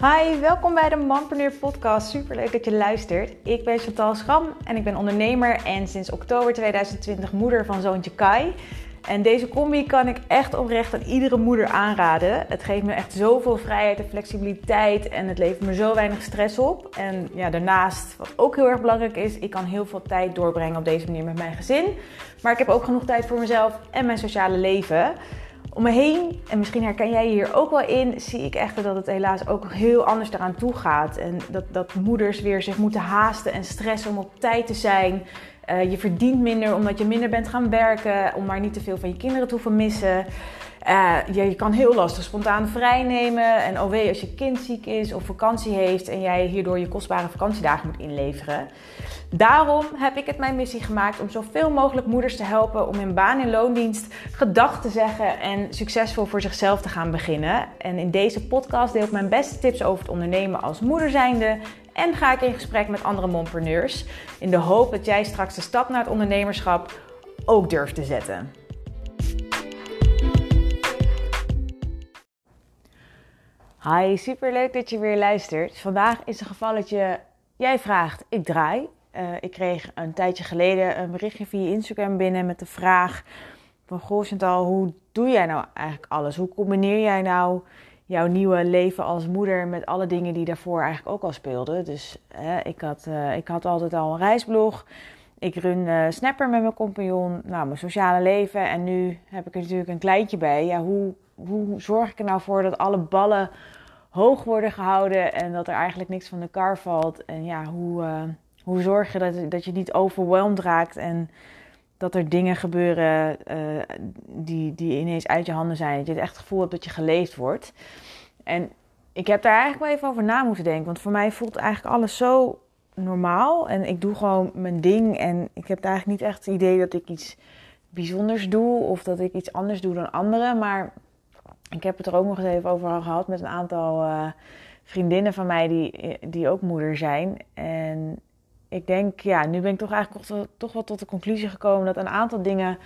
Hi, welkom bij de Mompreneur podcast. Super leuk dat je luistert. Ik ben Chantal Schram en ik ben ondernemer en sinds oktober 2020 moeder van zoontje Kai. En deze combi kan ik echt oprecht aan iedere moeder aanraden. Het geeft me echt zoveel vrijheid en flexibiliteit en het levert me zo weinig stress op. En ja, daarnaast, wat ook heel erg belangrijk is, ik kan heel veel tijd doorbrengen op deze manier met mijn gezin. Maar ik heb ook genoeg tijd voor mezelf en mijn sociale leven. Om me heen, en misschien herken jij je hier ook wel in, zie ik echt dat het helaas ook heel anders eraan toe gaat. En dat, dat moeders weer zich moeten haasten en stressen om op tijd te zijn. Uh, je verdient minder omdat je minder bent gaan werken, om maar niet te veel van je kinderen te hoeven missen. Uh, je, je, kan heel lastig spontaan vrijnemen. En oh wee, als je kind ziek is of vakantie heeft en jij hierdoor je kostbare vakantiedagen moet inleveren. Daarom heb ik het mijn missie gemaakt om zoveel mogelijk moeders te helpen om in baan- en loondienst gedag te zeggen en succesvol voor zichzelf te gaan beginnen. En in deze podcast deel ik mijn beste tips over het ondernemen als moeder zijnde en ga ik in gesprek met andere mompreneurs in de hoop dat jij straks de stap naar het ondernemerschap ook durft te zetten. Hi, super leuk dat je weer luistert. Vandaag is het gevalletje, jij vraagt, ik draai. Uh, ik kreeg een tijdje geleden een berichtje via Instagram binnen met de vraag van Goh Chantal, hoe doe jij nou eigenlijk alles? Hoe combineer jij nou jouw nieuwe leven als moeder met alle dingen die daarvoor eigenlijk ook al speelden? Dus ik, had, uh, ik had altijd al een reisblog. Ik run Snapper met mijn compagnon, nou, mijn sociale leven. En nu heb ik er natuurlijk een kleintje bij. Ja, hoe, hoe zorg ik er nou voor dat alle ballen hoog worden gehouden en dat er eigenlijk niks van de kar valt? En ja, hoe, hoe zorg je dat, dat je niet overweldigd raakt en dat er dingen gebeuren uh, die, die ineens uit je handen zijn? Dat je het echt het gevoel hebt dat je geleefd wordt. En ik heb daar eigenlijk wel even over na moeten denken, want voor mij voelt eigenlijk alles zo normaal en ik doe gewoon mijn ding en ik heb eigenlijk niet echt het idee dat ik iets bijzonders doe of dat ik iets anders doe dan anderen, maar ik heb het er ook nog eens even over gehad met een aantal uh, vriendinnen van mij die, die ook moeder zijn. En ik denk, ja, nu ben ik toch eigenlijk toch, wel tot de conclusie gekomen dat een aantal dingen,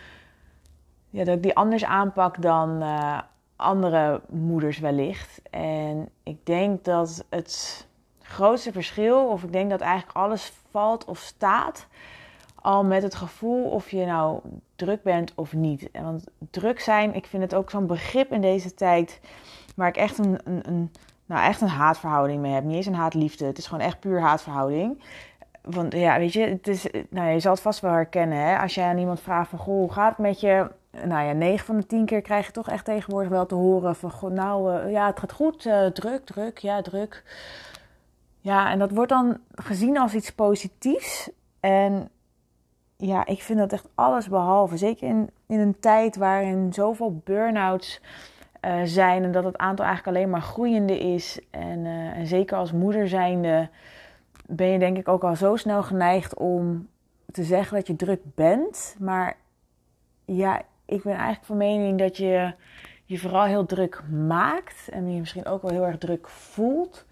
ja, dat ik die anders aanpak dan uh, andere moeders wellicht. En ik denk dat het grootste verschil, of ik denk dat eigenlijk alles valt of staat al met het gevoel of je nou druk bent of niet. Want druk zijn, ik vind het ook zo'n begrip in deze tijd waar ik echt een, een, nou echt een haatverhouding mee heb. Niet eens een haatliefde, het is gewoon echt puur haatverhouding. Want ja, weet je, het is, nou, je zal het vast wel herkennen. Hè? Als jij aan iemand vraagt van, goh, hoe gaat het met je? Nou ja, 9 van de 10 keer krijg je toch echt tegenwoordig wel te horen van, goh, nou uh, ja, het gaat goed, uh, druk, druk, ja, druk. Ja, en dat wordt dan gezien als iets positiefs. En ja, ik vind dat echt alles behalve. Zeker in, in een tijd waarin zoveel burn-outs uh, zijn en dat het aantal eigenlijk alleen maar groeiende is. En, en zeker als moeder zijnde ben je denk ik ook al zo snel geneigd om te zeggen dat je druk bent. Maar ja, ik ben eigenlijk van mening dat je je vooral heel druk maakt en je misschien ook wel heel erg druk voelt.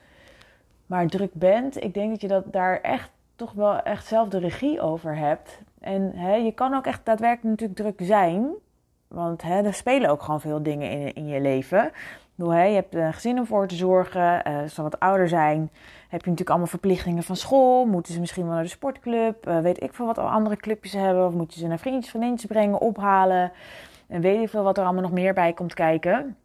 Maar druk bent, ik denk dat je dat daar echt toch wel echt zelf de regie over hebt. En hè, je kan ook echt daadwerkelijk natuurlijk druk zijn. Want hè, er spelen ook gewoon veel dingen in, in je leven. Hè, je hebt een gezin om voor te zorgen. Uh, ze wat ouder zijn. Heb je natuurlijk allemaal verplichtingen van school. Moeten ze misschien wel naar de sportclub. Uh, weet ik veel wat andere clubjes hebben. Of moet je ze naar vriendjes, vriendinnetjes brengen, ophalen. En weet ik veel wat er allemaal nog meer bij komt kijken.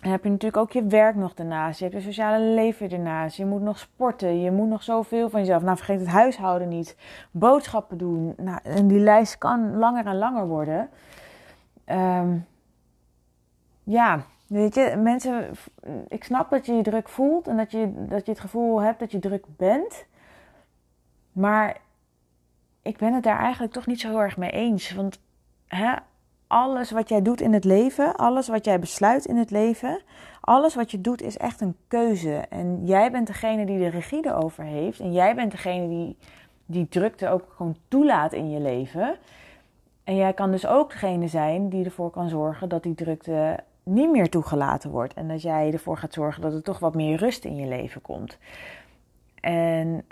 Dan heb je natuurlijk ook je werk nog daarnaast. Je hebt je sociale leven ernaast. Je moet nog sporten. Je moet nog zoveel van jezelf. Nou, vergeet het huishouden niet. Boodschappen doen. Nou, en die lijst kan langer en langer worden. Um, ja, weet je, mensen. Ik snap dat je je druk voelt en dat je, dat je het gevoel hebt dat je druk bent. Maar ik ben het daar eigenlijk toch niet zo heel erg mee eens. Want hè, alles wat jij doet in het leven, alles wat jij besluit in het leven, alles wat je doet is echt een keuze. En jij bent degene die de regie erover heeft. En jij bent degene die die drukte ook gewoon toelaat in je leven. En jij kan dus ook degene zijn die ervoor kan zorgen dat die drukte niet meer toegelaten wordt. En dat jij ervoor gaat zorgen dat er toch wat meer rust in je leven komt. En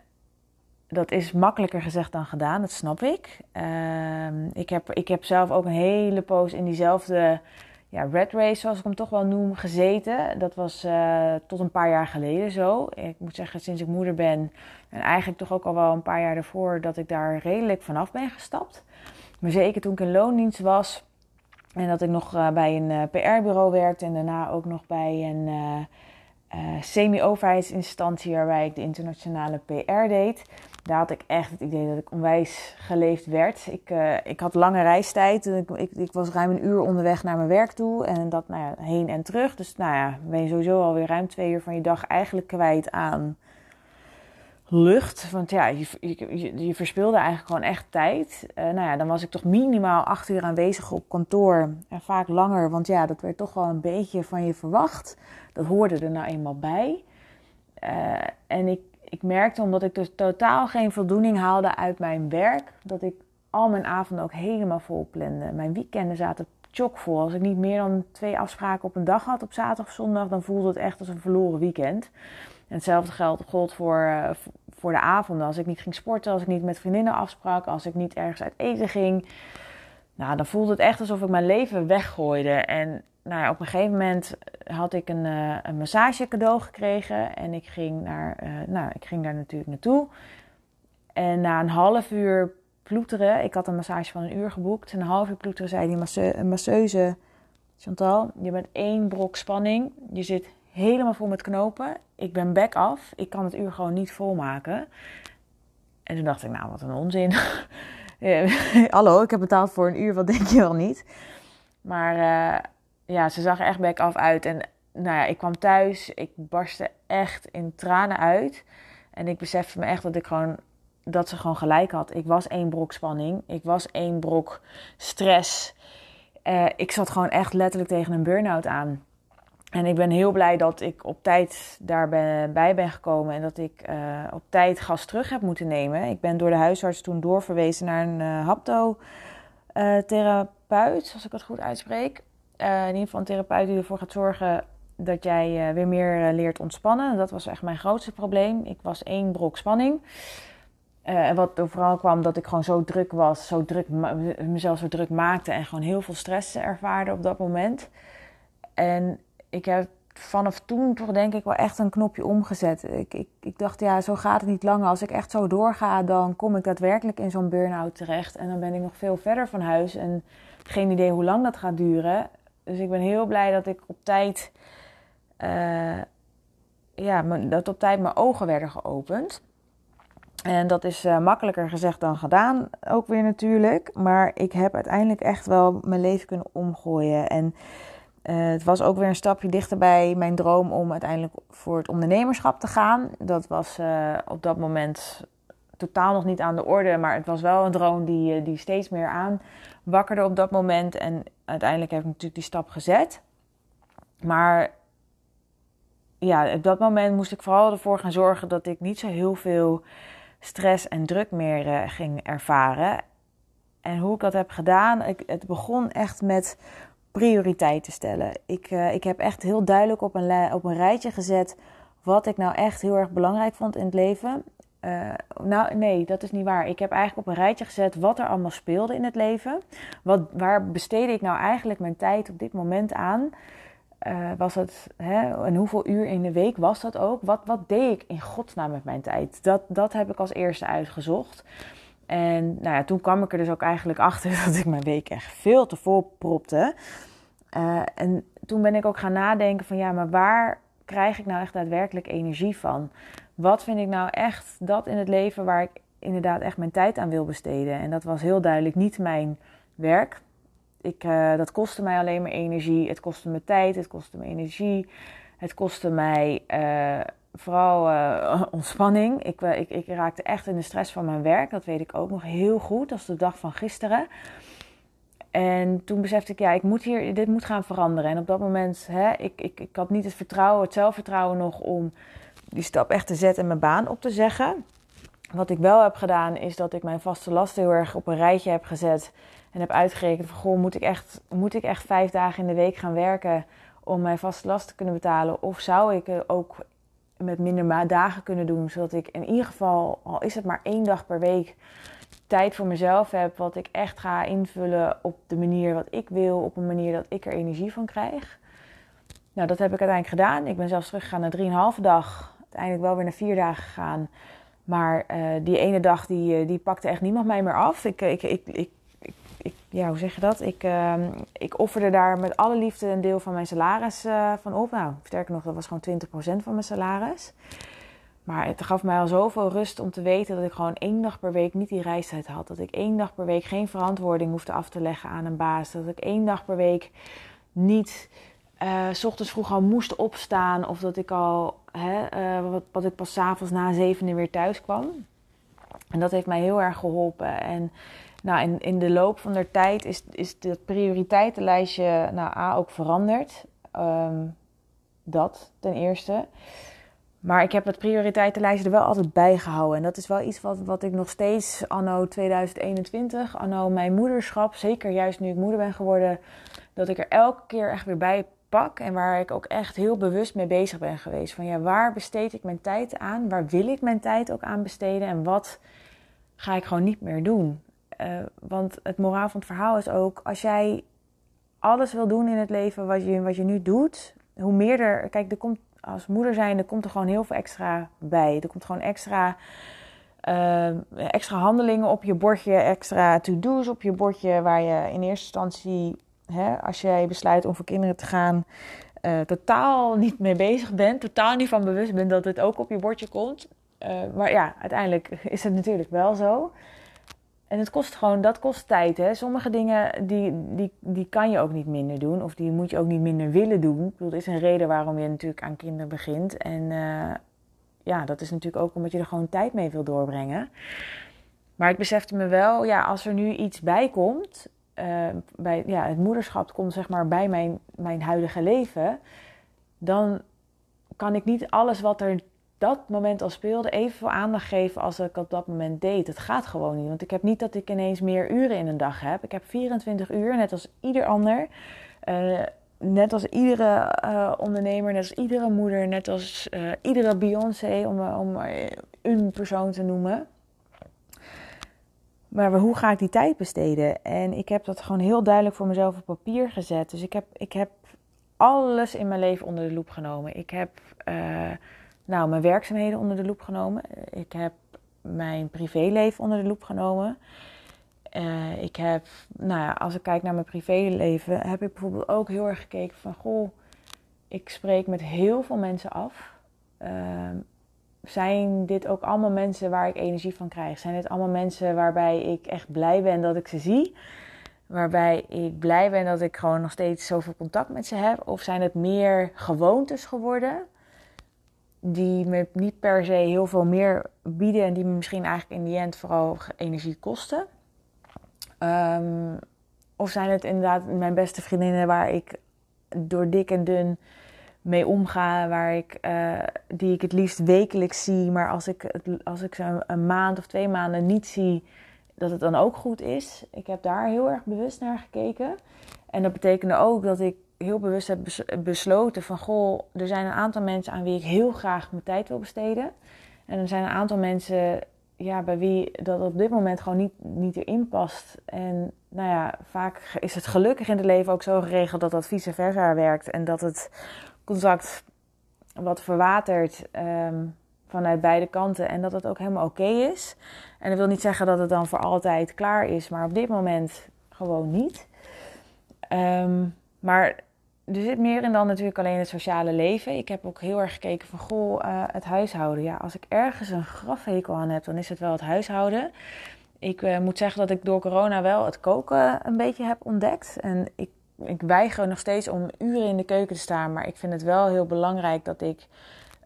dat is makkelijker gezegd dan gedaan, dat snap ik. Uh, ik, heb, ik heb zelf ook een hele poos in diezelfde ja, red race, zoals ik hem toch wel noem, gezeten. Dat was uh, tot een paar jaar geleden zo. Ik moet zeggen, sinds ik moeder ben, en eigenlijk toch ook al wel een paar jaar ervoor, dat ik daar redelijk vanaf ben gestapt. Maar zeker toen ik in loondienst was en dat ik nog uh, bij een uh, PR-bureau werkte en daarna ook nog bij een semi-overheidsinstantie waarbij ik de internationale PR deed daar had ik echt het idee dat ik onwijs geleefd werd. Ik, ik had lange reistijd. Ik, ik, ik, was ruim een uur onderweg naar mijn werk toe. En dat nou ja, heen en terug. Dus nou ja, ben je sowieso alweer ruim twee uur van je dag eigenlijk kwijt aan lucht. Want ja, je, je, je verspeelde eigenlijk gewoon echt tijd. Uh, nou ja, dan was ik toch minimaal acht uur aanwezig op kantoor. En vaak langer, want ja, dat werd toch wel een beetje van je verwacht. Dat hoorde er nou eenmaal bij. Uh, en ik, ik merkte, omdat ik dus totaal geen voldoening haalde uit mijn werk, dat ik al mijn avonden ook helemaal vol plande. Mijn weekenden zaten chockvol. Als ik niet meer dan twee afspraken op een dag had, op zaterdag of zondag, dan voelde het echt als een verloren weekend. En hetzelfde geldt, voor, uh, voor de avonden. Als ik niet ging sporten, als ik niet met vriendinnen afsprak, als ik niet ergens uit eten ging. Nou, dan voelde het echt alsof ik mijn leven weggooide. En nou op een gegeven moment had ik een, uh, een massage cadeau gekregen. En ik ging, naar, uh, nou, ik ging daar natuurlijk naartoe. En na een half uur ploeteren, ik had een massage van een uur geboekt. En een half uur ploeteren zei die masse masseuse, Chantal, je bent één brok spanning. Je zit helemaal vol met knopen. Ik ben back af. Ik kan het uur gewoon niet volmaken. En toen dacht ik, nou wat een onzin. Hallo, ik heb betaald voor een uur, wat denk je wel niet? Maar... Uh, ja, ze zag echt back af uit. En nou ja, ik kwam thuis, ik barstte echt in tranen uit. En ik besefte me echt dat ik gewoon dat ze gewoon gelijk had. Ik was één brok spanning. Ik was één brok stress. Uh, ik zat gewoon echt letterlijk tegen een burn-out aan. En ik ben heel blij dat ik op tijd daarbij ben gekomen en dat ik uh, op tijd gas terug heb moeten nemen. Ik ben door de huisarts toen doorverwezen naar een uh, haptotherapeut, als ik het goed uitspreek. Uh, in ieder geval een therapeut die ervoor gaat zorgen dat jij weer meer leert ontspannen. Dat was echt mijn grootste probleem. Ik was één brok spanning. en wat er vooral kwam dat ik gewoon zo druk was, zo druk, mezelf zo druk maakte en gewoon heel veel stress ervaarde op dat moment. En ik heb vanaf toen toch denk ik wel echt een knopje omgezet. Ik, ik, ik dacht, ja, zo gaat het niet langer. Als ik echt zo doorga, dan kom ik daadwerkelijk in zo'n burn-out terecht. En dan ben ik nog veel verder van huis en geen idee hoe lang dat gaat duren. Dus ik ben heel blij dat ik op tijd, uh, ja, dat op tijd mijn ogen werden geopend. En dat is uh, makkelijker gezegd dan gedaan, ook weer natuurlijk. Maar ik heb uiteindelijk echt wel mijn leven kunnen omgooien. En uh, het was ook weer een stapje dichter bij mijn droom om uiteindelijk voor het ondernemerschap te gaan. Dat was op dat moment totaal nog niet aan de orde. Maar het was wel een droom die, die steeds meer aanwakkerde op dat moment. En uiteindelijk heb ik natuurlijk die stap gezet. Maar ja, op dat moment moest ik vooral ervoor gaan zorgen dat ik niet zo heel veel stress en druk meer ging ervaren. En hoe ik dat heb gedaan, ik, het begon echt met prioriteiten stellen. Ik, uh, ik heb echt heel duidelijk op een, op een rijtje gezet wat ik nou echt heel erg belangrijk vond in het leven. Uh, nou, nee, dat is niet waar. Ik heb eigenlijk op een rijtje gezet wat er allemaal speelde in het leven. Wat, waar besteedde ik nou eigenlijk mijn tijd op dit moment aan? Uh, was het, hè, en hoeveel uur in de week was dat ook? Wat, wat deed ik in godsnaam met mijn tijd? Dat, dat heb ik als eerste uitgezocht. En nou ja, toen kwam ik er dus ook eigenlijk achter dat ik mijn week echt veel te vol propte. Uh, en toen ben ik ook gaan nadenken van ja, maar waar krijg ik nou echt daadwerkelijk energie van? wat vind ik nou echt dat in het leven waar ik inderdaad echt mijn tijd aan wil besteden. En dat was heel duidelijk niet mijn werk. Ik, uh, dat kostte mij alleen maar energie. Het kostte me tijd, het kostte me energie. Het kostte mij uh, vooral uh, ontspanning. Ik, ik, ik, raakte echt in de stress van mijn werk. Dat weet ik ook nog heel goed. Dat is de dag van gisteren. En toen besefte ik, ja, ik moet hier, dit moet gaan veranderen. En op dat moment, hè, ik, ik, ik had niet het vertrouwen, het zelfvertrouwen nog om die stap echt te zetten en mijn baan op te zeggen. Wat ik wel heb gedaan, is dat ik mijn vaste lasten heel erg op een rijtje heb gezet. En heb uitgerekend van, goh, moet ik echt, moet ik echt vijf dagen in de week gaan werken om mijn vaste lasten te kunnen betalen? Of zou ik ook met minder dagen kunnen doen, zodat ik in ieder geval, al is het maar één dag per week, tijd voor mezelf heb, wat ik echt ga invullen op de manier wat ik wil, op een manier dat ik er energie van krijg. Nou, dat heb ik uiteindelijk gedaan. Ik ben zelfs teruggegaan naar 3,5 dag. Uiteindelijk wel weer naar 4 dagen gegaan. Maar uh, die ene dag, die, die pakte echt niemand mij meer af. Ik, ik, ik, ik, ik ja, hoe zeg je dat? Ik, uh, ik offerde daar met alle liefde een deel van mijn salaris uh, van op. Nou, sterker nog, dat was gewoon 20% van mijn salaris. Maar het gaf mij al zoveel rust om te weten dat ik gewoon één dag per week niet die reistijd had. Dat ik één dag per week geen verantwoording hoefde af te leggen aan een baas. Dat ik één dag per week niet uh, s ochtends vroeg al moest opstaan. Of dat ik al, hè, uh, wat, ik pas s'avonds na zevende weer thuis kwam. En dat heeft mij heel erg geholpen. En nou, in, in de loop van de tijd is, is dat prioriteitenlijstje nou, A ook veranderd. Um, dat ten eerste. Maar ik heb het prioriteitenlijstje er wel altijd bij gehouden. En dat is wel iets wat, wat ik nog steeds anno 2021, anno mijn moederschap, zeker juist nu ik moeder ben geworden, dat ik er elke keer echt weer bij pak. En waar ik ook echt heel bewust mee bezig ben geweest. Van ja, waar besteed ik mijn tijd aan? Waar wil ik mijn tijd ook aan besteden? En wat ga ik gewoon niet meer doen? Uh, want het moraal van het verhaal is ook, als jij alles wil doen in het leven wat je, wat je nu doet, hoe meer er. Kijk, er komt als moeder zijn, er komt er gewoon heel veel extra bij. Er komt gewoon extra, uh, extra handelingen op je bordje, extra to-do's op je bordje, waar je in eerste instantie, hè, als jij besluit om voor kinderen te gaan, uh, totaal niet mee bezig bent, totaal niet van bewust bent dat het ook op je bordje komt. Maar ja, uiteindelijk is het natuurlijk wel zo. En het kost gewoon, dat kost tijd. Hè? Sommige dingen die, die, die kan je ook niet minder doen. Of die moet je ook niet minder willen doen. Er is een reden waarom je natuurlijk aan kinderen begint. En uh, ja, dat is natuurlijk ook omdat je er gewoon tijd mee wil doorbrengen. Maar ik besefte me wel, ja, als er nu iets bij komt. Uh, bij, ja, het moederschap komt zeg maar bij mijn, mijn huidige leven. Dan kan ik niet alles wat er dat moment al speelde, evenveel aandacht geven als ik op dat moment deed. Het gaat gewoon niet. Want ik heb niet dat ik ineens meer uren in een dag heb. Ik heb 24 uur, net als ieder ander. Uh, net als iedere uh, ondernemer, net als iedere moeder, net als uh, iedere Beyoncé, om, om een persoon te noemen. Maar hoe ga ik die tijd besteden? En ik heb dat gewoon heel duidelijk voor mezelf op papier gezet. Dus ik heb, ik heb alles in mijn leven onder de loep genomen. Ik heb nou, mijn werkzaamheden onder de loep genomen. Ik heb mijn privéleven onder de loep genomen. Uh, ik heb, nou ja, als ik kijk naar mijn privéleven, heb ik bijvoorbeeld ook heel erg gekeken van, goh, ik spreek met heel veel mensen af. Uh, zijn dit ook allemaal mensen waar ik energie van krijg? Zijn dit allemaal mensen waarbij ik echt blij ben dat ik ze zie? Waarbij ik blij ben dat ik gewoon nog steeds zoveel contact met ze heb? Of zijn het meer gewoontes geworden? Die me niet per se heel veel meer bieden en die me misschien eigenlijk in die end vooral energie kosten. Um, of zijn het inderdaad mijn beste vriendinnen waar ik door dik en dun mee omga, waar ik, uh, die ik het liefst wekelijks zie, maar als ik, het, als ik ze een maand of twee maanden niet zie, dat het dan ook goed is. Ik heb daar heel erg bewust naar gekeken. En dat betekende ook dat ik heel bewust heb besloten van goh, er zijn een aantal mensen aan wie ik heel graag mijn tijd wil besteden. En er zijn een aantal mensen ja, bij wie dat op dit moment gewoon niet, niet erin past. En nou ja, vaak is het gelukkig in het leven ook zo geregeld dat dat vice versa werkt. En dat het contact wat verwatert um, vanuit beide kanten. En dat het ook helemaal oké is. En dat wil niet zeggen dat het dan voor altijd klaar is, maar op dit moment gewoon niet. Um, maar er zit meer in dan natuurlijk alleen het sociale leven. Ik heb ook heel erg gekeken van, goh, uh, het huishouden. Ja, als ik ergens een grafhekel aan heb, dan is het wel het huishouden. Ik uh, moet zeggen dat ik door corona wel het koken een beetje heb ontdekt. En ik, ik weiger nog steeds om uren in de keuken te staan. Maar ik vind het wel heel belangrijk dat ik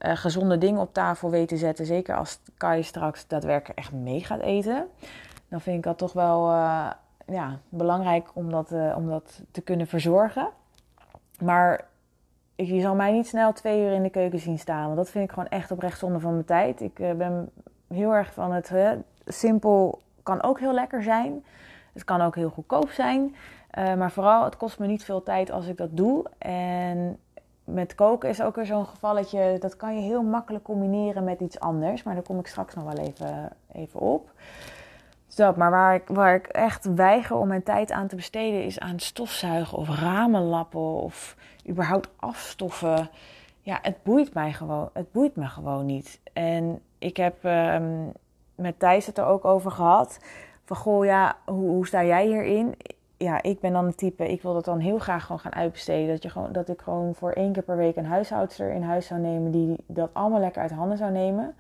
uh, gezonde dingen op tafel weet te zetten. Zeker als Kai straks daadwerkelijk echt mee gaat eten. Dan vind ik dat toch wel ja, belangrijk om dat, om dat te kunnen verzorgen. Maar je zal mij niet snel twee uur in de keuken zien staan. Want dat vind ik gewoon echt oprecht zonde van mijn tijd. Ik uh, ben heel erg van het uh, simpel kan ook heel lekker zijn. Het kan ook heel goedkoop zijn. Uh, maar vooral, het kost me niet veel tijd als ik dat doe. En met koken is ook weer zo'n gevalletje. Dat kan je heel makkelijk combineren met iets anders. Maar daar kom ik straks nog wel even, even op. Maar waar ik, waar ik echt weiger om mijn tijd aan te besteden is aan stofzuigen of ramenlappen of überhaupt afstoffen. Ja, het boeit mij gewoon. Het boeit me gewoon niet. En ik heb ehm, met Thijs het er ook over gehad. Van goh, ja, hoe, hoe sta jij hierin? Ja, ik ben dan het type, ik wil dat dan heel graag gewoon gaan uitbesteden. Dat, je gewoon, dat ik gewoon voor één keer per week een huishoudster in huis zou nemen die dat allemaal lekker uit handen zou nemen.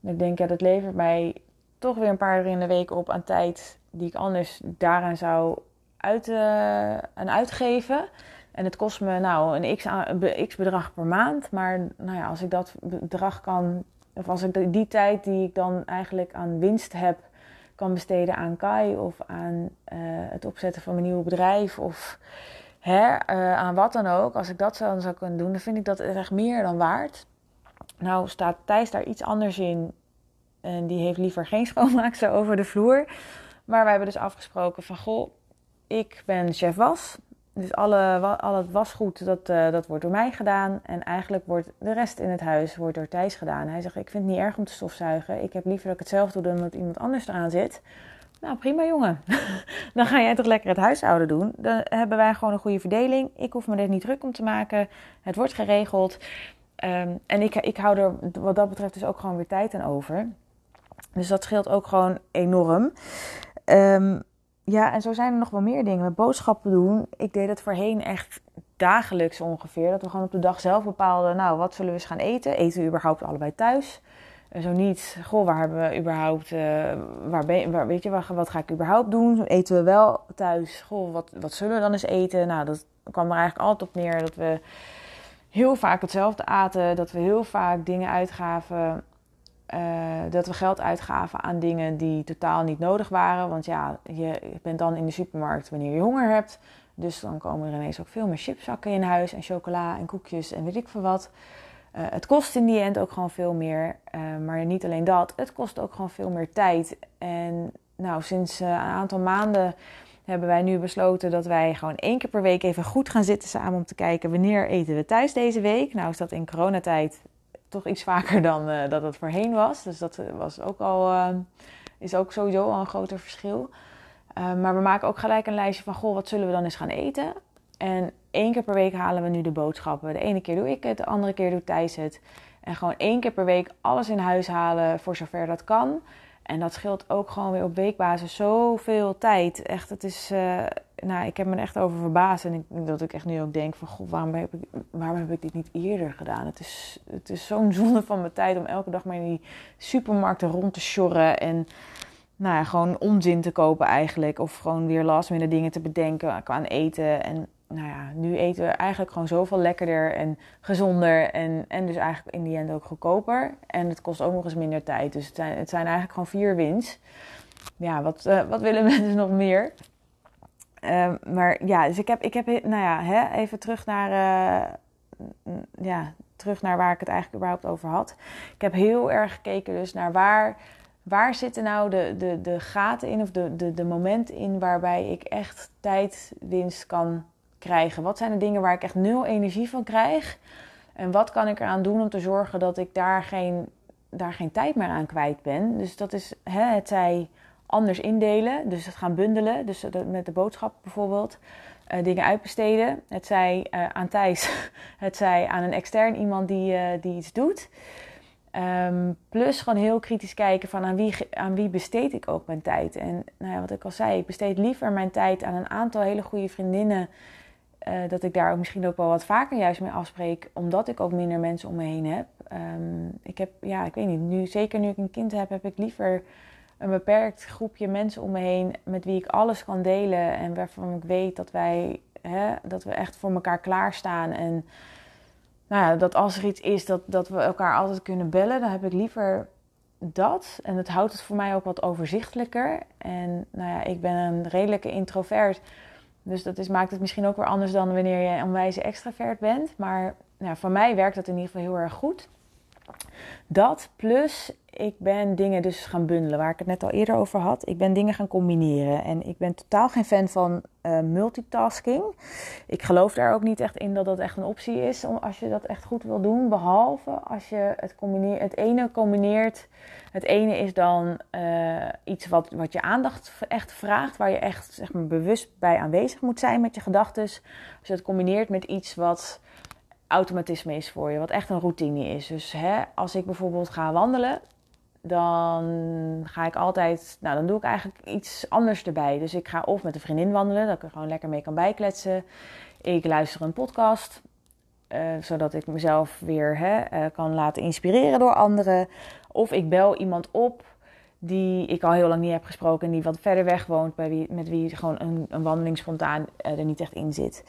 ik denk, ja, dat levert mij toch weer een paar uur in de week op aan tijd die ik anders daaraan zou uit, aan uitgeven. En het kost me nou een x, x bedrag per maand. Maar nou ja, als ik dat bedrag kan, of als ik die tijd die ik dan eigenlijk aan winst heb, kan besteden aan Kai of aan uh, het opzetten van mijn nieuwe bedrijf of hè, uh, aan wat dan ook. Als ik dat dan zou kunnen doen, dan vind ik dat echt meer dan waard. Nou staat Thijs daar iets anders in en die heeft liever geen schoonmaakster over de vloer. Maar wij hebben dus afgesproken van, goh, ik ben chef was. Dus alle, al het wasgoed, dat, uh, dat wordt door mij gedaan. En eigenlijk wordt de rest in het huis wordt door Thijs gedaan. Hij zegt, ik vind het niet erg om te stofzuigen. Ik heb liever dat ik het zelf doe dan dat iemand anders eraan zit. Nou, prima jongen. dan ga jij toch lekker het huishouden doen. Dan hebben wij gewoon een goede verdeling. Ik hoef me er niet druk om te maken. Het wordt geregeld. Um, en ik, ik hou er wat dat betreft dus ook gewoon weer tijd aan over. Dus dat scheelt ook gewoon enorm. Um, ja, en zo zijn er nog wel meer dingen. Met boodschappen doen. Ik deed het voorheen echt dagelijks ongeveer. Dat we gewoon op de dag zelf bepaalden, nou, wat zullen we eens gaan eten? Eten we überhaupt allebei thuis? En zo niet, goh, waar hebben we überhaupt, uh, waar, ben, waar, weet je, wat, wat ga ik überhaupt doen? Eten we wel thuis? Goh, wat, wat zullen we dan eens eten? Nou, dat kwam er eigenlijk altijd op neer dat we heel vaak hetzelfde aten. Dat we heel vaak dingen uitgaven uh, dat we geld uitgaven aan dingen die totaal niet nodig waren. Want ja, je bent dan in de supermarkt wanneer je honger hebt. Dus dan komen er ineens ook veel meer chipzakken in huis en chocola en koekjes en weet ik veel wat. Uh, het kost in die end ook gewoon veel meer. Uh, maar niet alleen dat, het kost ook gewoon veel meer tijd. En nou, sinds een aantal maanden hebben wij nu besloten dat wij gewoon één keer per week even goed gaan zitten samen om te kijken wanneer eten we thuis deze week. Nou is dat in coronatijd toch iets vaker dan uh, dat het voorheen was. Dus dat was ook al, uh, is ook sowieso al een groter verschil. Uh, maar we maken ook gelijk een lijstje van, goh, wat zullen we dan eens gaan eten? En één keer per week halen we nu de boodschappen. De ene keer doe ik het, de andere keer doet Thijs het. En gewoon één keer per week alles in huis halen voor zover dat kan. En dat scheelt ook gewoon weer op weekbasis zoveel tijd. Echt, het is nou, ik heb me er echt over verbaasd. En ik, dat ik echt nu ook denk van, god, waarom heb ik, waarom heb ik dit niet eerder gedaan? Het is, het is zo'n zonde van mijn tijd om elke dag maar in die supermarkten rond te sjorren. En nou ja, gewoon onzin te kopen eigenlijk. Of gewoon weer last minute dingen te bedenken qua eten. En nou ja, nu eten we eigenlijk gewoon zoveel lekkerder en gezonder. En, en dus eigenlijk in die end ook goedkoper. En het kost ook nog eens minder tijd. Dus het zijn, het zijn eigenlijk gewoon vier wins. Ja, wat, uh, wat willen mensen nog meer? Uh, maar ja, dus ik heb, ik heb nou ja, hè, even terug naar, uh, ja, terug naar waar ik het eigenlijk überhaupt over had. Ik heb heel erg gekeken dus naar waar, waar zitten nou de, de, de gaten in of de, de, de momenten in waarbij ik echt tijdwinst kan krijgen. Wat zijn de dingen waar ik echt nul energie van krijg? En wat kan ik eraan doen om te zorgen dat ik daar geen, daar geen tijd meer aan kwijt ben? Dus dat is, hè, het zij anders indelen. Dus het gaan bundelen. Dus met de boodschap bijvoorbeeld. Uh, dingen uitbesteden. Het zij uh, aan Thijs, het zij aan een extern iemand die, uh, die iets doet. Um, plus gewoon heel kritisch kijken van aan wie, aan wie besteed ik ook mijn tijd. En nou ja, wat ik al zei, ik besteed liever mijn tijd aan een aantal hele goede vriendinnen. dat ik daar ook misschien ook wel wat vaker juist mee afspreek. Omdat ik ook minder mensen om me heen heb. Um, ik heb, ja, ik weet niet, nu, zeker nu ik een kind heb, heb ik liever een beperkt groepje mensen om me heen met wie ik alles kan delen en waarvan ik weet dat wij hè, dat we echt voor elkaar klaarstaan. En nou ja, dat als er iets is, dat, dat we elkaar altijd kunnen bellen, dan heb ik liever dat. En het houdt het voor mij ook wat overzichtelijker. En nou ja, ik ben een redelijke introvert. Dus dat is, maakt het misschien ook weer anders dan wanneer je een wijze extravert bent. Maar nou, voor mij werkt dat in ieder geval heel erg goed. Dat plus ik ben dingen dus gaan bundelen, waar ik het net al eerder over had. Ik ben dingen gaan combineren en ik ben totaal geen fan van uh, multitasking. Ik geloof daar ook niet echt in dat dat echt een optie is als je dat echt goed wil doen. Behalve als je het, combineert, het ene combineert. Het ene is dan uh, iets wat, wat je aandacht echt vraagt, waar je echt zeg maar, bewust bij aanwezig moet zijn met je gedachten. Als je het combineert met iets wat automatisme is voor je, wat echt een routine is. Dus hè, als ik bijvoorbeeld ga wandelen, dan ga ik altijd, nou dan doe ik eigenlijk iets anders erbij. Dus ik ga of met een vriendin wandelen, dat ik er gewoon lekker mee kan bijkletsen. Ik luister een podcast, uh, zodat ik mezelf weer hè, uh, kan laten inspireren door anderen. Of ik bel iemand op die ik al heel lang niet heb gesproken en die wat verder weg woont, bij wie, met wie gewoon een, een wandeling spontaan uh, er niet echt in zit.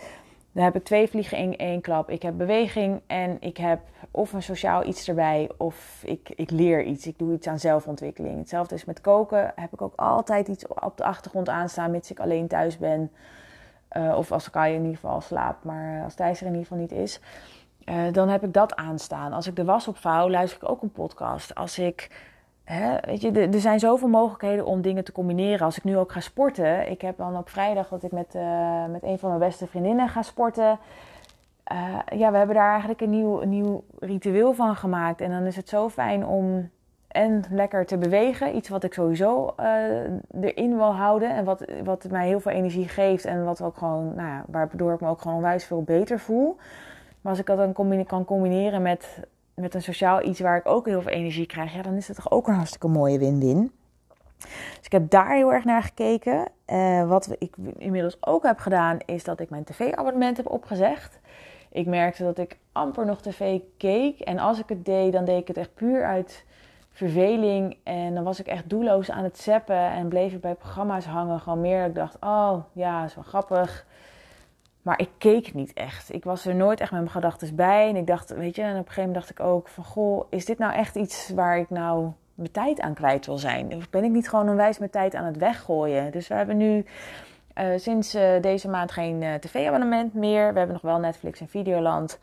Dan heb ik twee vliegen in één klap. Ik heb beweging en ik heb of een sociaal iets erbij of ik, ik leer iets. Ik doe iets aan zelfontwikkeling. Hetzelfde is met koken. Heb ik ook altijd iets op de achtergrond aanstaan, mits ik alleen thuis ben. Uh, of als ik in ieder geval slaap, maar als Thijs er in ieder geval niet is. Uh, dan heb ik dat aanstaan. Als ik de was opvouw, luister ik ook een podcast. Als ik Hè, weet je, er zijn zoveel mogelijkheden om dingen te combineren. Als ik nu ook ga sporten, ik heb dan op vrijdag dat ik met, uh, met een van mijn beste vriendinnen ga sporten. Uh, ja, we hebben daar eigenlijk een nieuw, een nieuw ritueel van gemaakt. En dan is het zo fijn om en lekker te bewegen. Iets wat ik sowieso uh, erin wil houden. En wat, wat mij heel veel energie geeft. En wat ook gewoon, nou ja, waardoor ik me ook gewoon onwijs veel beter voel. Maar als ik dat dan kan combineren met met een sociaal iets waar ik ook heel veel energie krijg, ja, dan is het toch ook een hartstikke mooie win-win. Dus ik heb daar heel erg naar gekeken. Uh, wat ik inmiddels ook heb gedaan, is dat ik mijn tv-abonnement heb opgezegd. Ik merkte dat ik amper nog tv keek. En als ik het deed, dan deed ik het echt puur uit verveling. En dan was ik echt doelloos aan het zappen en bleef ik bij programma's hangen. Gewoon meer dat ik dacht, oh ja, is wel grappig. Maar ik keek niet echt. Ik was er nooit echt met mijn gedachten bij. En ik dacht, weet je, en op een gegeven moment dacht ik ook van... Goh, is dit nou echt iets waar ik nou mijn tijd aan kwijt wil zijn? Of ben ik niet gewoon een wijs mijn tijd aan het weggooien? Dus we hebben nu uh, sinds uh, deze maand geen uh, tv-abonnement meer. We hebben nog wel Netflix en Videoland.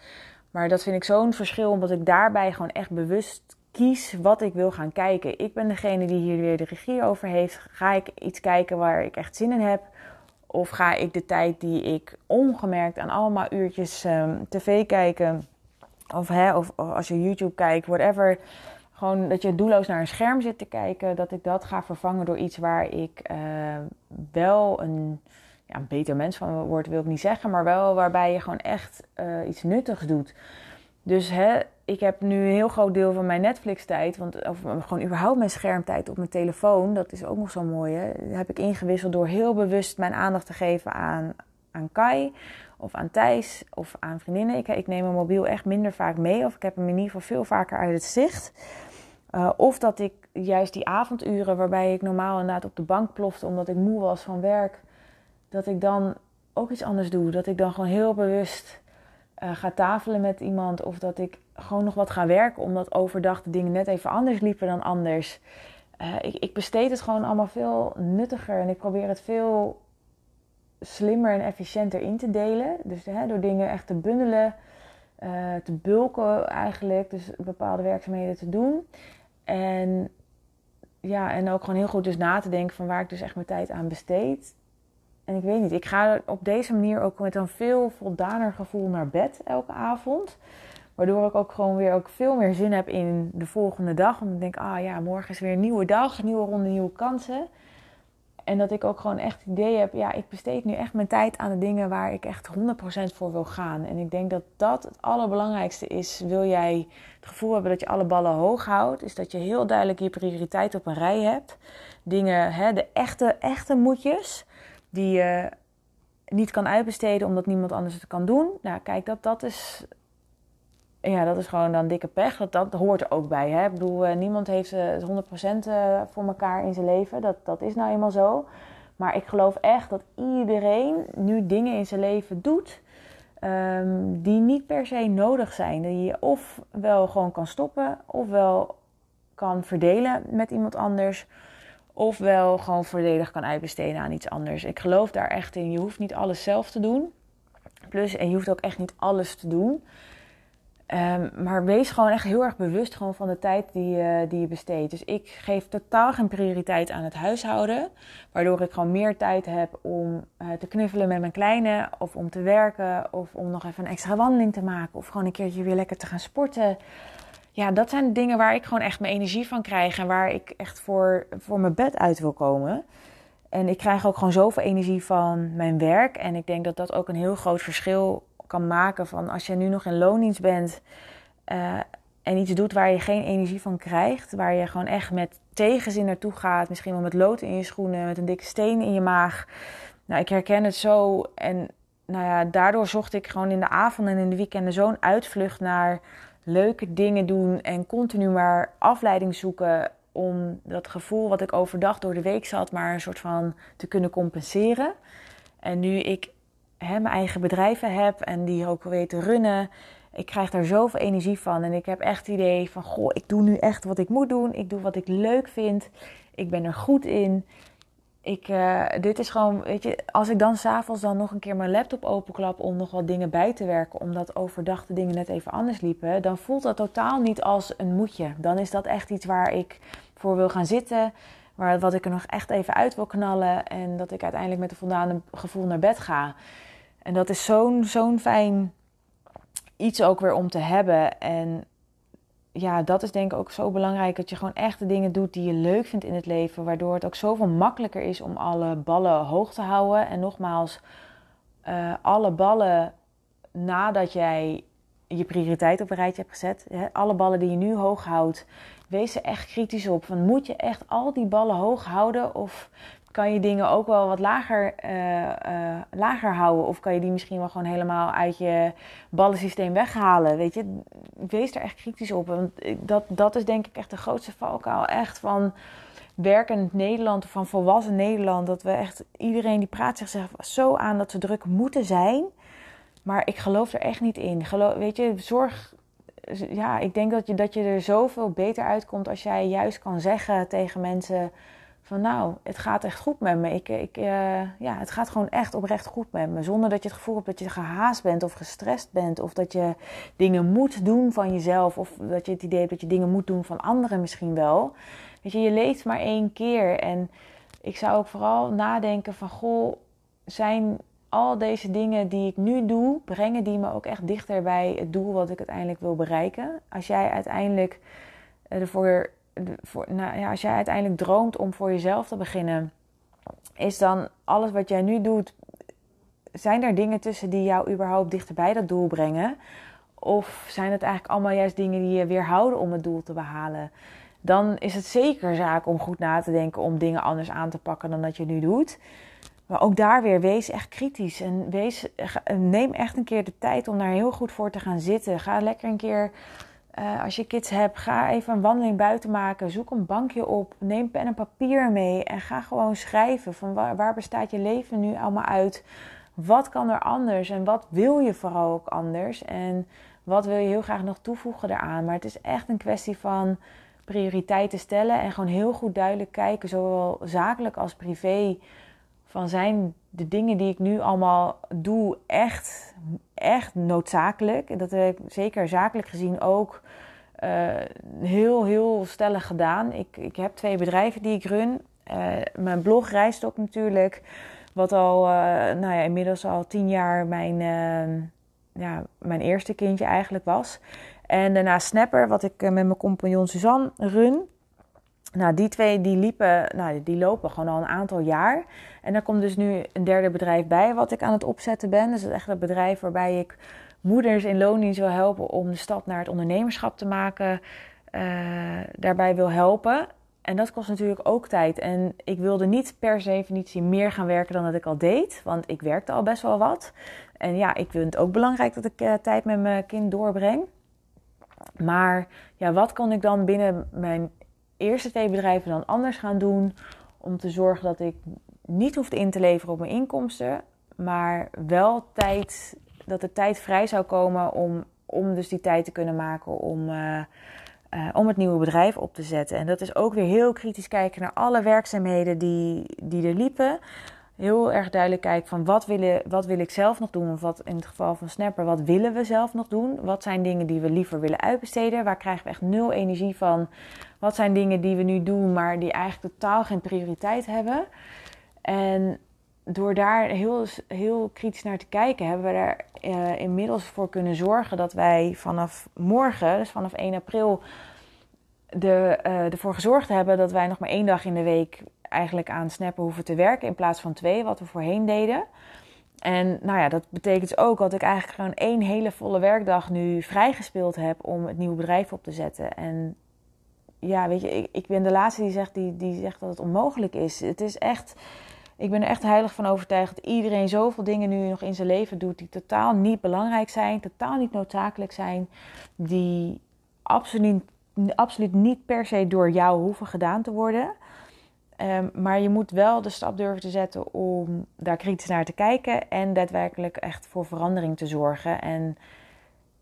Maar dat vind ik zo'n verschil, omdat ik daarbij gewoon echt bewust kies wat ik wil gaan kijken. Ik ben degene die hier weer de regie over heeft. Ga ik iets kijken waar ik echt zin in heb... Of ga ik de tijd die ik ongemerkt aan allemaal uurtjes um, tv kijken, of, hè, of, als je YouTube kijkt, whatever, gewoon dat je doelloos naar een scherm zit te kijken, dat ik dat ga vervangen door iets waar ik uh, wel een, ja, een beter mens van word, wil ik niet zeggen, maar wel waarbij je gewoon echt uh, iets nuttigs doet. Dus hè, ik heb nu een heel groot deel van mijn Netflix-tijd, want of gewoon überhaupt mijn schermtijd op mijn telefoon, dat is ook nog zo mooi. Hè, heb ik ingewisseld door heel bewust mijn aandacht te geven aan, aan Kai of aan Thijs of aan vriendinnen. Ik, ik neem mijn mobiel echt minder vaak mee, of ik heb hem in ieder geval veel vaker uit het zicht. Uh, of dat ik juist die avonduren, waarbij ik normaal inderdaad op de bank plofte omdat ik moe was van werk, dat ik dan ook iets anders doe. Dat ik dan gewoon heel bewust uh, ga tafelen met iemand of dat ik gewoon nog wat ga werken omdat overdag de dingen net even anders liepen dan anders. Uh, ik, ik, besteed het gewoon allemaal veel nuttiger en ik probeer het veel slimmer en efficiënter in te delen. Dus hè, door dingen echt te bundelen, uh, te bulken eigenlijk, dus bepaalde werkzaamheden te doen. En ja, en ook gewoon heel goed dus na te denken van waar ik dus echt mijn tijd aan besteed. En ik weet niet, ik ga op deze manier ook met een veel voldaner gevoel naar bed elke avond. Waardoor ik ook gewoon weer ook veel meer zin heb in de volgende dag. Omdat ik denk, ah ja, morgen is weer een nieuwe dag, nieuwe ronde, nieuwe kansen. En dat ik ook gewoon echt het idee heb, ja, ik besteed nu echt mijn tijd aan de dingen waar ik echt 100% voor wil gaan. En ik denk dat dat het allerbelangrijkste is. Wil jij het gevoel hebben dat je alle ballen hoog houdt, is dat je heel duidelijk je prioriteit op een rij hebt. Dingen, hè, de echte, echte moedjes die je niet kan uitbesteden omdat niemand anders het kan doen. Nou, kijk, dat, dat, is, ja, dat is gewoon dan dikke pech. Dat, dat hoort er ook bij. Hè? Ik bedoel, eh, niemand heeft uh, het 100% uh, voor elkaar in zijn leven. Dat, dat is nou eenmaal zo. Maar ik geloof echt dat iedereen nu dingen in zijn leven doet. Um, die niet per se nodig zijn. Die je of wel gewoon kan stoppen, of wel kan verdelen met iemand anders ofwel gewoon volledig kan uitbesteden aan iets anders. Ik geloof daar echt in. Je hoeft niet alles zelf te doen. Plus, en je hoeft ook echt niet alles te doen. Ehm, maar wees gewoon echt heel erg bewust gewoon van de tijd die, uh, die je besteedt. Dus ik geef totaal geen prioriteit aan het huishouden. Waardoor ik gewoon meer tijd heb om uh, te knuffelen met mijn kleine. Of om te werken. Of om nog even een extra wandeling te maken. Of gewoon een keertje weer lekker te gaan sporten. Ja, dat zijn dingen waar ik gewoon echt mijn energie van krijg. En waar ik echt voor, voor mijn bed uit wil komen. En ik krijg ook gewoon zoveel energie van mijn werk. En ik denk dat dat ook een heel groot verschil kan maken van als je nu nog in loondienst bent uh, en iets doet waar je geen energie van krijgt, waar je gewoon echt met tegenzin naartoe gaat, misschien wel met lood in je schoenen, met een dikke steen in je maag. Nou, ik herken het zo en nou ja, daardoor zocht ik gewoon in de avond en in de weekenden zo'n uitvlucht naar leuke dingen doen en continu maar afleiding zoeken om dat gevoel wat ik overdag door de week zat, maar een soort van te kunnen compenseren. En nu ik hè, mijn eigen bedrijven heb en die ook weten runnen. Ik krijg daar zoveel energie van. En ik heb echt het idee van: goh, ik doe nu echt wat ik moet doen. Ik doe wat ik leuk vind. Ik ben er goed in. Ik, uh, dit is gewoon, weet je, als ik dan s'avonds dan nog een keer mijn laptop openklap om nog wat dingen bij te werken, omdat overdag de dingen net even anders liepen, dan voelt dat totaal niet als een moetje. Dan is dat echt iets waar ik voor wil gaan zitten, waar, wat ik er nog echt even uit wil knallen en dat ik uiteindelijk met een voldane gevoel naar bed ga. En dat is zo'n zo'n fijn iets ook weer om te hebben. En ja, dat is denk ik ook zo belangrijk. Dat je gewoon echt de dingen doet die je leuk vindt in het leven. Waardoor het ook zoveel makkelijker is om alle ballen hoog te houden. En nogmaals, uh, alle ballen nadat jij je prioriteit op een rijtje hebt gezet. Hè, alle ballen die je nu hoog houdt. Wees er echt kritisch op. Van, moet je echt al die ballen hoog houden? Of kan je dingen ook wel wat lager, uh, uh, lager houden. Of kan je die misschien wel gewoon helemaal uit je ballensysteem weghalen. Weet je, wees er echt kritisch op. Want dat, dat is denk ik echt de grootste valkuil. Echt van werkend Nederland of van volwassen Nederland. Dat we echt, iedereen die praat zich zo aan dat ze druk moeten zijn. Maar ik geloof er echt niet in. Geloof, weet je, zorg. Ja, ik denk dat je, dat je er zoveel beter uitkomt als jij juist kan zeggen tegen mensen van nou, het gaat echt goed met me. Ik, ik, uh, ja, het gaat gewoon echt oprecht goed met me. Zonder dat je het gevoel hebt dat je gehaast bent of gestrest bent. Of dat je dingen moet doen van jezelf. Of dat je het idee hebt dat je dingen moet doen van anderen misschien wel. Weet je, je leeft maar één keer. En ik zou ook vooral nadenken van goh, zijn al deze dingen die ik nu doe, brengen die me ook echt dichter bij het doel wat ik uiteindelijk wil bereiken. Als jij uiteindelijk ervoor voor, nou ja, als jij uiteindelijk droomt om voor jezelf te beginnen, is dan alles wat jij nu doet, zijn er dingen tussen die jou überhaupt dichterbij dat doel brengen? Of zijn het eigenlijk allemaal juist dingen die je weerhouden om het doel te behalen? Dan is het zeker zaak om goed na te denken om dingen anders aan te pakken dan dat je nu doet. Maar ook daar weer, wees echt kritisch. En wees, neem echt een keer de tijd om daar heel goed voor te gaan zitten. Ga lekker een keer uh, als je kids hebt, ga even een wandeling buiten maken. Zoek een bankje op. Neem pen en papier mee. En ga gewoon schrijven. Van waar, waar, bestaat je leven nu allemaal uit? Wat kan er anders? En wat wil je vooral ook anders? En wat wil je heel graag nog toevoegen daaraan? Maar het is echt een kwestie van prioriteiten stellen. En gewoon heel goed duidelijk kijken, zowel zakelijk als privé. Van zijn de dingen die ik nu allemaal doe echt, echt noodzakelijk? Dat heb ik zeker zakelijk gezien ook uh, heel, heel stellig gedaan. Ik, ik heb twee bedrijven die ik run. Uh, mijn blog reist ook natuurlijk. Wat al, uh, nou ja, inmiddels al tien jaar mijn, ja, mijn eerste kindje eigenlijk was. En daarna Snapper, wat ik met mijn compagnon Suzanne run. Nou, die twee die liepen, nou, die lopen gewoon al een aantal jaar. En daar komt dus nu een derde bedrijf bij wat ik aan het opzetten ben. Dus het is echt een bedrijf waarbij ik moeders in loondienst wil helpen om de stap naar het ondernemerschap te maken. Uh, daarbij wil helpen. En dat kost natuurlijk ook tijd. En ik wilde niet per definitie meer gaan werken dan dat ik al deed. Want ik werkte al best wel wat. En ja, ik vind het ook belangrijk dat ik uh, tijd met mijn kind doorbreng. Maar ja, wat kon ik dan binnen mijn eerste twee bedrijven dan anders gaan doen? Om te zorgen dat ik niet hoefde in te leveren op mijn inkomsten. Maar wel tijd dat er tijd vrij zou komen om, om dus die tijd te kunnen maken om, uh, uh, om het nieuwe bedrijf op te zetten. En dat is ook weer heel kritisch kijken naar alle werkzaamheden die, die er liepen. Heel erg duidelijk kijk van wat wat wil ik zelf nog doen. Of wat in het geval van Snapper, wat willen we zelf nog doen? Wat zijn dingen die we liever willen uitbesteden? Waar krijgen we echt nul energie van? Wat zijn dingen die we nu doen, maar die eigenlijk totaal geen prioriteit hebben? En door daar heel, heel kritisch naar te kijken, hebben we er uh, inmiddels voor kunnen zorgen dat wij vanaf morgen, dus vanaf 1 april, de, uh, ervoor gezorgd hebben dat wij nog maar één dag in de week eigenlijk aan snappen hoeven te werken in plaats van twee, wat we voorheen deden. En nou ja, dat betekent ook dat ik eigenlijk gewoon één hele volle werkdag nu vrijgespeeld heb om het nieuwe bedrijf op te zetten. En ja, weet je, ik, ik ben de laatste die zegt, die, die zegt dat het onmogelijk is. Het is echt ik ben er echt heilig van overtuigd dat iedereen zoveel dingen nu nog in zijn leven doet die totaal niet belangrijk zijn, totaal niet noodzakelijk zijn, die absoluut, absoluut niet per se door jou hoeven gedaan te worden. Um, maar je moet wel de stap durven te zetten om daar kritisch naar te kijken en daadwerkelijk echt voor verandering te zorgen. En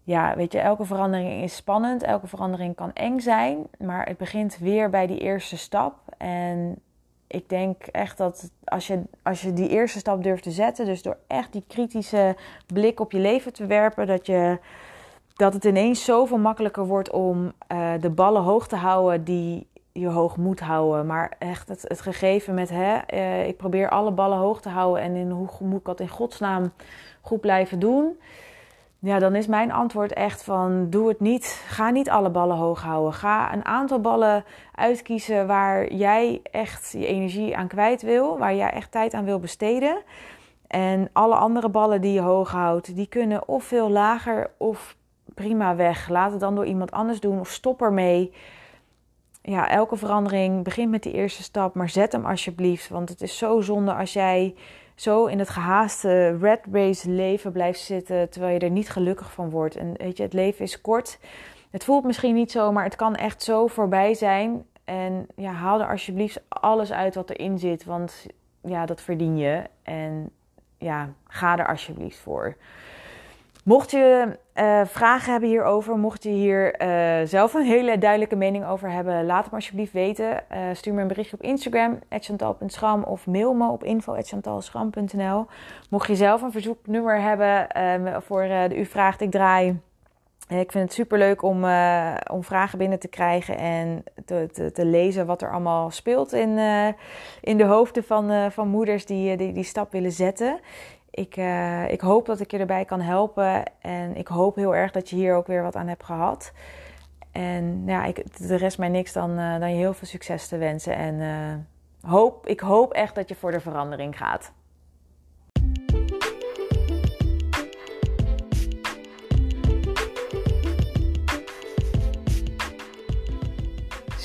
ja, weet je, elke verandering is spannend, elke verandering kan eng zijn, maar het begint weer bij die eerste stap. En ik denk echt dat als je, als je die eerste stap durft te zetten, dus door echt die kritische blik op je leven te werpen, dat, je, dat het ineens zoveel makkelijker wordt om uh, de ballen hoog te houden die je hoog moet houden. Maar echt het, het gegeven met, hè, uh, ik probeer alle ballen hoog te houden en in, hoe moet ik dat in godsnaam goed blijven doen? Ja, dan is mijn antwoord echt van doe het niet. Ga niet alle ballen hoog houden. Ga een aantal ballen uitkiezen waar jij echt je energie aan kwijt wil, waar jij echt tijd aan wil besteden. En alle andere ballen die je hoog houdt, die kunnen of veel lager of prima weg. Laat het dan door iemand anders doen of stop ermee. Ja, elke verandering begint met die eerste stap, maar zet hem alsjeblieft. Want het is zo zonde als jij zo in het gehaaste red race leven blijft zitten terwijl je er niet gelukkig van wordt. En weet je, het leven is kort. Het voelt misschien niet zo, maar het kan echt zo voorbij zijn. En ja, haal er alsjeblieft alles uit wat erin zit, want ja, dat verdien je. En ja, ga er alsjeblieft voor. Mocht je uh, vragen hebben hierover, mocht je hier uh, zelf een hele duidelijke mening over hebben, laat het me alsjeblieft weten. Uh, stuur me een berichtje op Instagram, chantal.schram of mail me op info.chantalschram.nl. Mocht je zelf een verzoeknummer hebben voor de U Vraagt Ik Draai. Ik vind het super leuk om, om vragen binnen te krijgen en te, te, te, lezen wat er allemaal speelt in, in de hoofden van, van moeders die, die die stap willen zetten ik, uh, ik hoop dat ik je erbij kan helpen. En ik hoop heel erg dat je hier ook weer wat aan hebt gehad. En ja, ik, de rest mij niks dan, uh, dan je heel veel succes te wensen. En uh, hoop, ik hoop echt dat je voor de verandering gaat.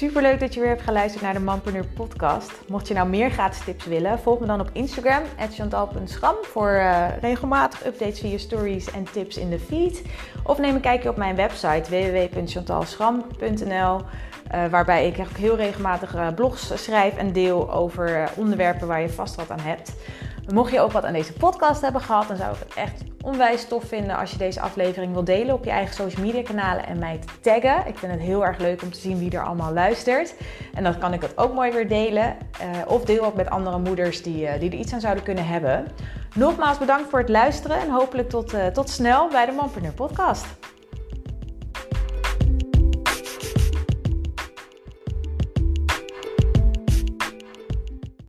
Super leuk dat je weer hebt geluisterd naar de Manpreneur podcast. Mocht je nou meer gratis tips willen, volg me dan op Instagram, chantal.schram, voor uh, regelmatig updates via stories en tips in de feed. Of neem een kijkje op mijn website www.chantalschram.nl, eh, waarbij ik heel regelmatig uh, blogs schrijf en deel over onderwerpen waar je vast wat aan hebt. Mocht je ook wat aan deze podcast hebben gehad, dan zou ik het echt onwijs tof vinden als je deze aflevering wil delen op je eigen social media kanalen en mij taggen. Ik vind het heel erg leuk om te zien wie er allemaal luistert. En dan kan ik het ook mooi weer delen. Uh, of deel ook met andere moeders die, uh, die er iets aan zouden kunnen hebben. Nogmaals bedankt voor het luisteren en hopelijk tot, uh, tot snel bij de Mompreneur podcast.